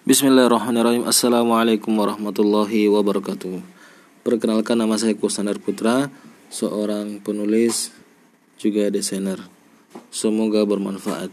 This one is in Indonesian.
Bismillahirrahmanirrahim. Assalamualaikum warahmatullahi wabarakatuh. Perkenalkan nama saya Kusandar Putra Seorang penulis juga desainer. Semoga bermanfaat.